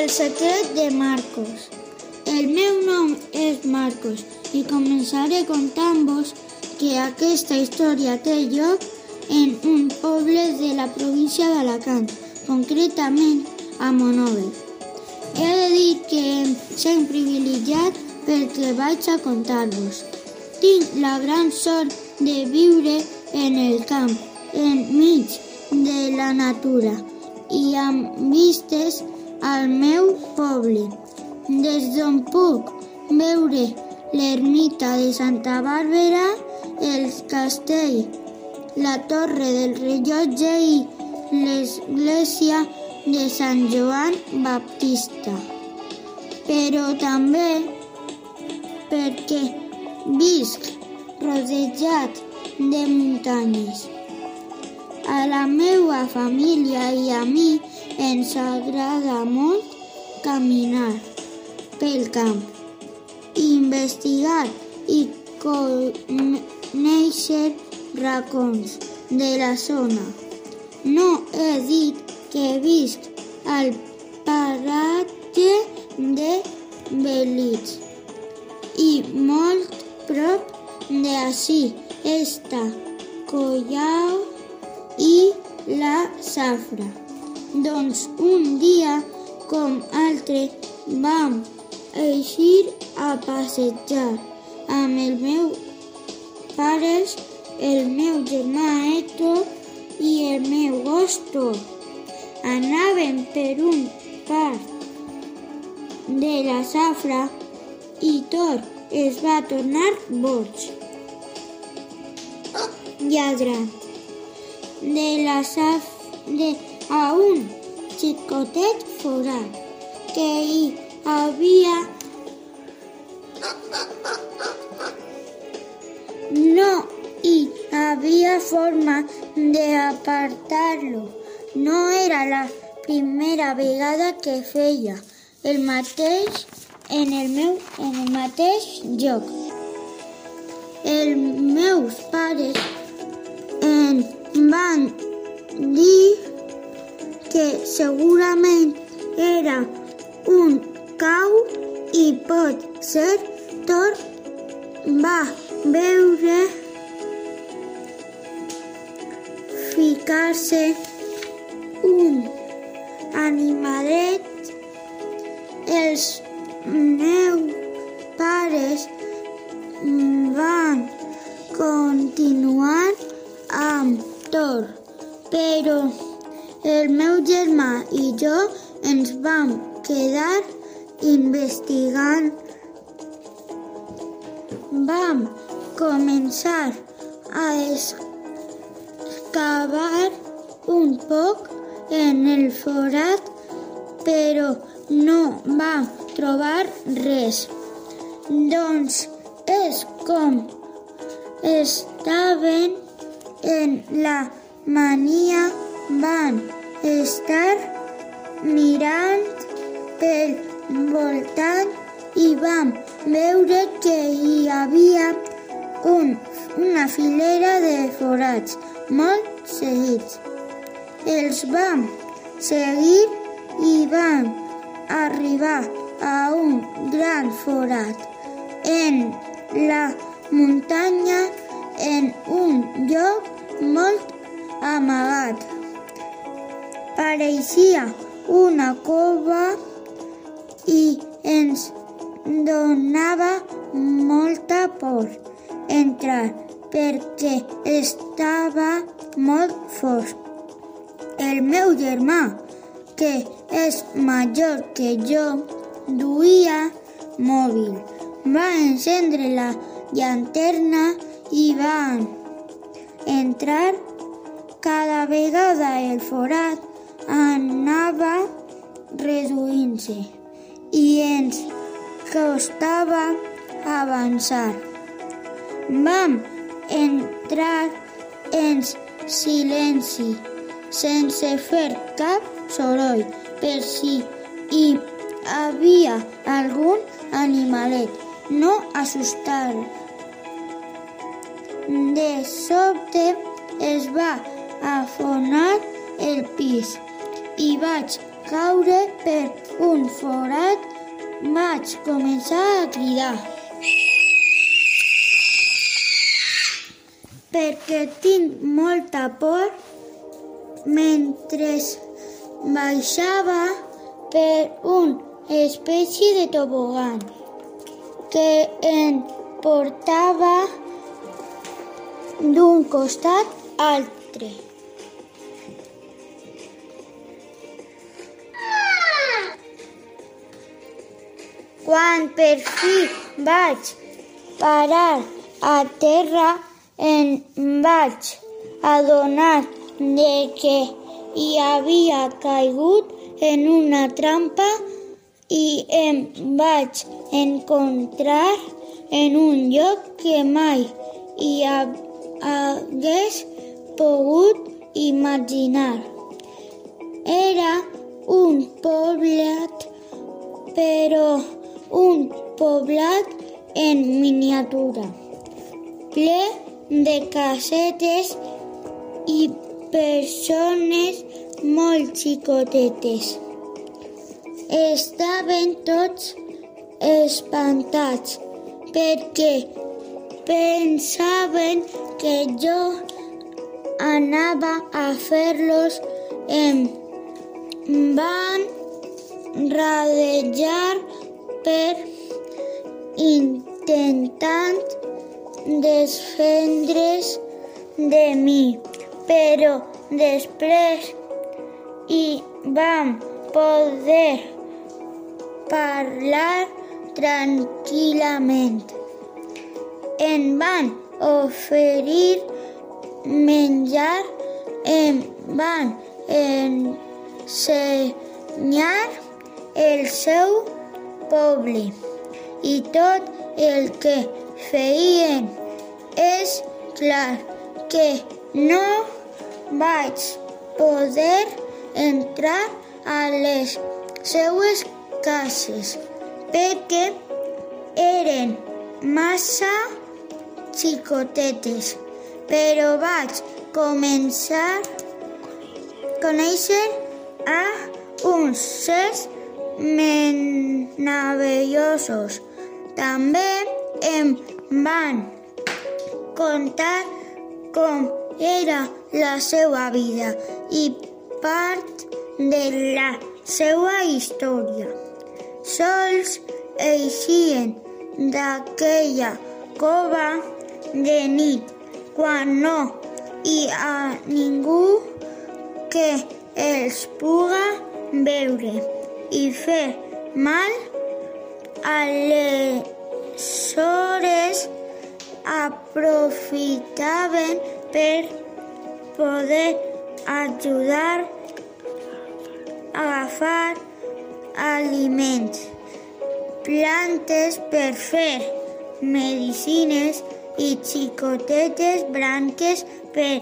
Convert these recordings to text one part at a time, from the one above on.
El secret de Marcos. El meu nom és Marcos i començaré contant-vos que aquesta història té lloc en un poble de la província d'Alacant, concretament a Monòver. He de dir que em sent privilegiat perquè vaig a contar-vos. Tinc la gran sort de viure en el camp, enmig de la natura i amb vistes al meu poble, des d'on puc veure l'ermita de Santa Bàrbara, el castell, la torre del rellotge i l'església de Sant Joan Baptista. Però també perquè visc rodejat de muntanyes. A la meva família i a mi ens agrada molt caminar pel camp, investigar i conèixer racons de la zona. No he dit que visc al paratge de Belits i molt prop d'ací està Collau i la Safra. Doncs un dia com altre vam eixir a passejar amb el meu pares, el meu germà Héctor i el meu gos Tor. Anàvem per un parc de la Safra i Tor es va tornar boig. Lladrant de la saf de a un xicotet forat que havia no hi havia forma d'apartar-lo. No era la primera vegada que feia el mateix en el meu en el meus pares van dir que segurament era un cau i pot ser Thor va veure ficar-se un animalet. Els meus pares van continuar jo ens vam quedar investigant. Vam començar a excavar un poc en el forat, però no vam trobar res. Doncs és com estaven en la mania van estar mirant pel voltant i vam veure que hi havia un, una filera de forats molt seguits. Els vam seguir i vam arribar a un gran forat en la muntanya en un lloc molt amagat. Pareixia una cova i ens donava molta por entrar perquè estava molt fosc. El meu germà, que és major que jo, duia mòbil. Va encendre la llanterna i van entrar cada vegada el forat anava reduint-se i ens costava avançar. Vam entrar en silenci, sense fer cap soroll, per si hi havia algun animalet. No assustar. De sobte es va afonar el pis i vaig caure per un forat, vaig començar a cridar. Perquè tinc molta por mentre baixava per una espècie de tobogan que em portava d'un costat a altre. Quan per fi vaig parar a terra, em vaig adonar de que hi havia caigut en una trampa i em vaig encontrar en un lloc que mai hi hagués pogut imaginar. Era un poblat, però un poblat en miniatura, ple de casetes i persones molt xicotetes. Estaven tots espantats perquè pensaven que jo anava a fer-los em van radejar per intentant desfendre's de mi, però després hi vam poder parlar tranquil·lament. Em van oferir menjar, em van ensenyar el seu poble i tot el que feien. És clar que no vaig poder entrar a les seues cases perquè eren massa xicotetes, però vaig començar a conèixer a uns certs meravellosos. També em van contar com era la seva vida i part de la seva història. Sols eixien d'aquella cova de nit quan no hi ha ningú que els puga veure i fer mal. Aleshores aprofitaven per poder ajudar a agafar aliments, plantes per fer medicines i xicotetes branques per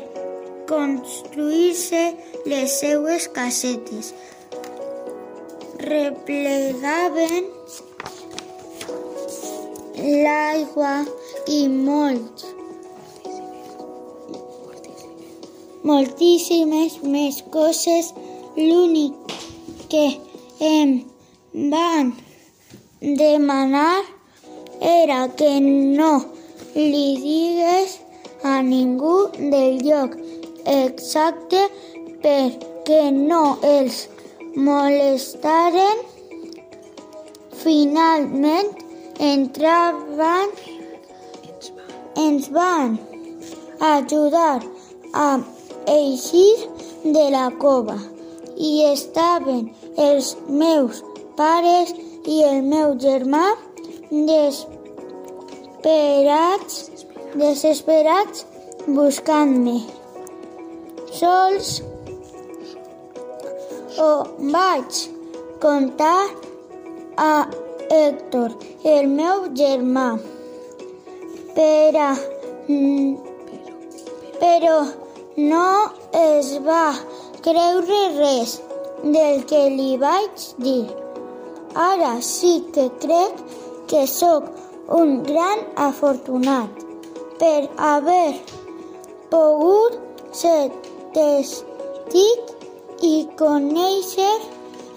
construir-se les seues casetes. Replegaven l'aigua i molts, moltíssimes més coses. L'únic que em van demanar era que no li digués a ningú del lloc exacte perquè no els molestaren. Finalment entraven, ens van ajudar a eixir de la cova i estaven els meus pares i el meu germà desesperats, desesperats buscant-me. Sols ho vaig contar a Héctor, el meu germà, però, però no es va creure res del que li vaig dir. Ara sí que crec que sóc un gran afortunat per haver pogut ser testic i conèixer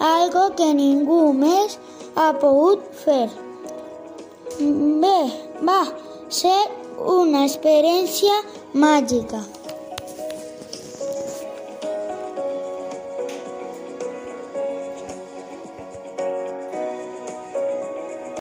algo que ningú més ha pogut fer. Bé, va ser una experiència màgica.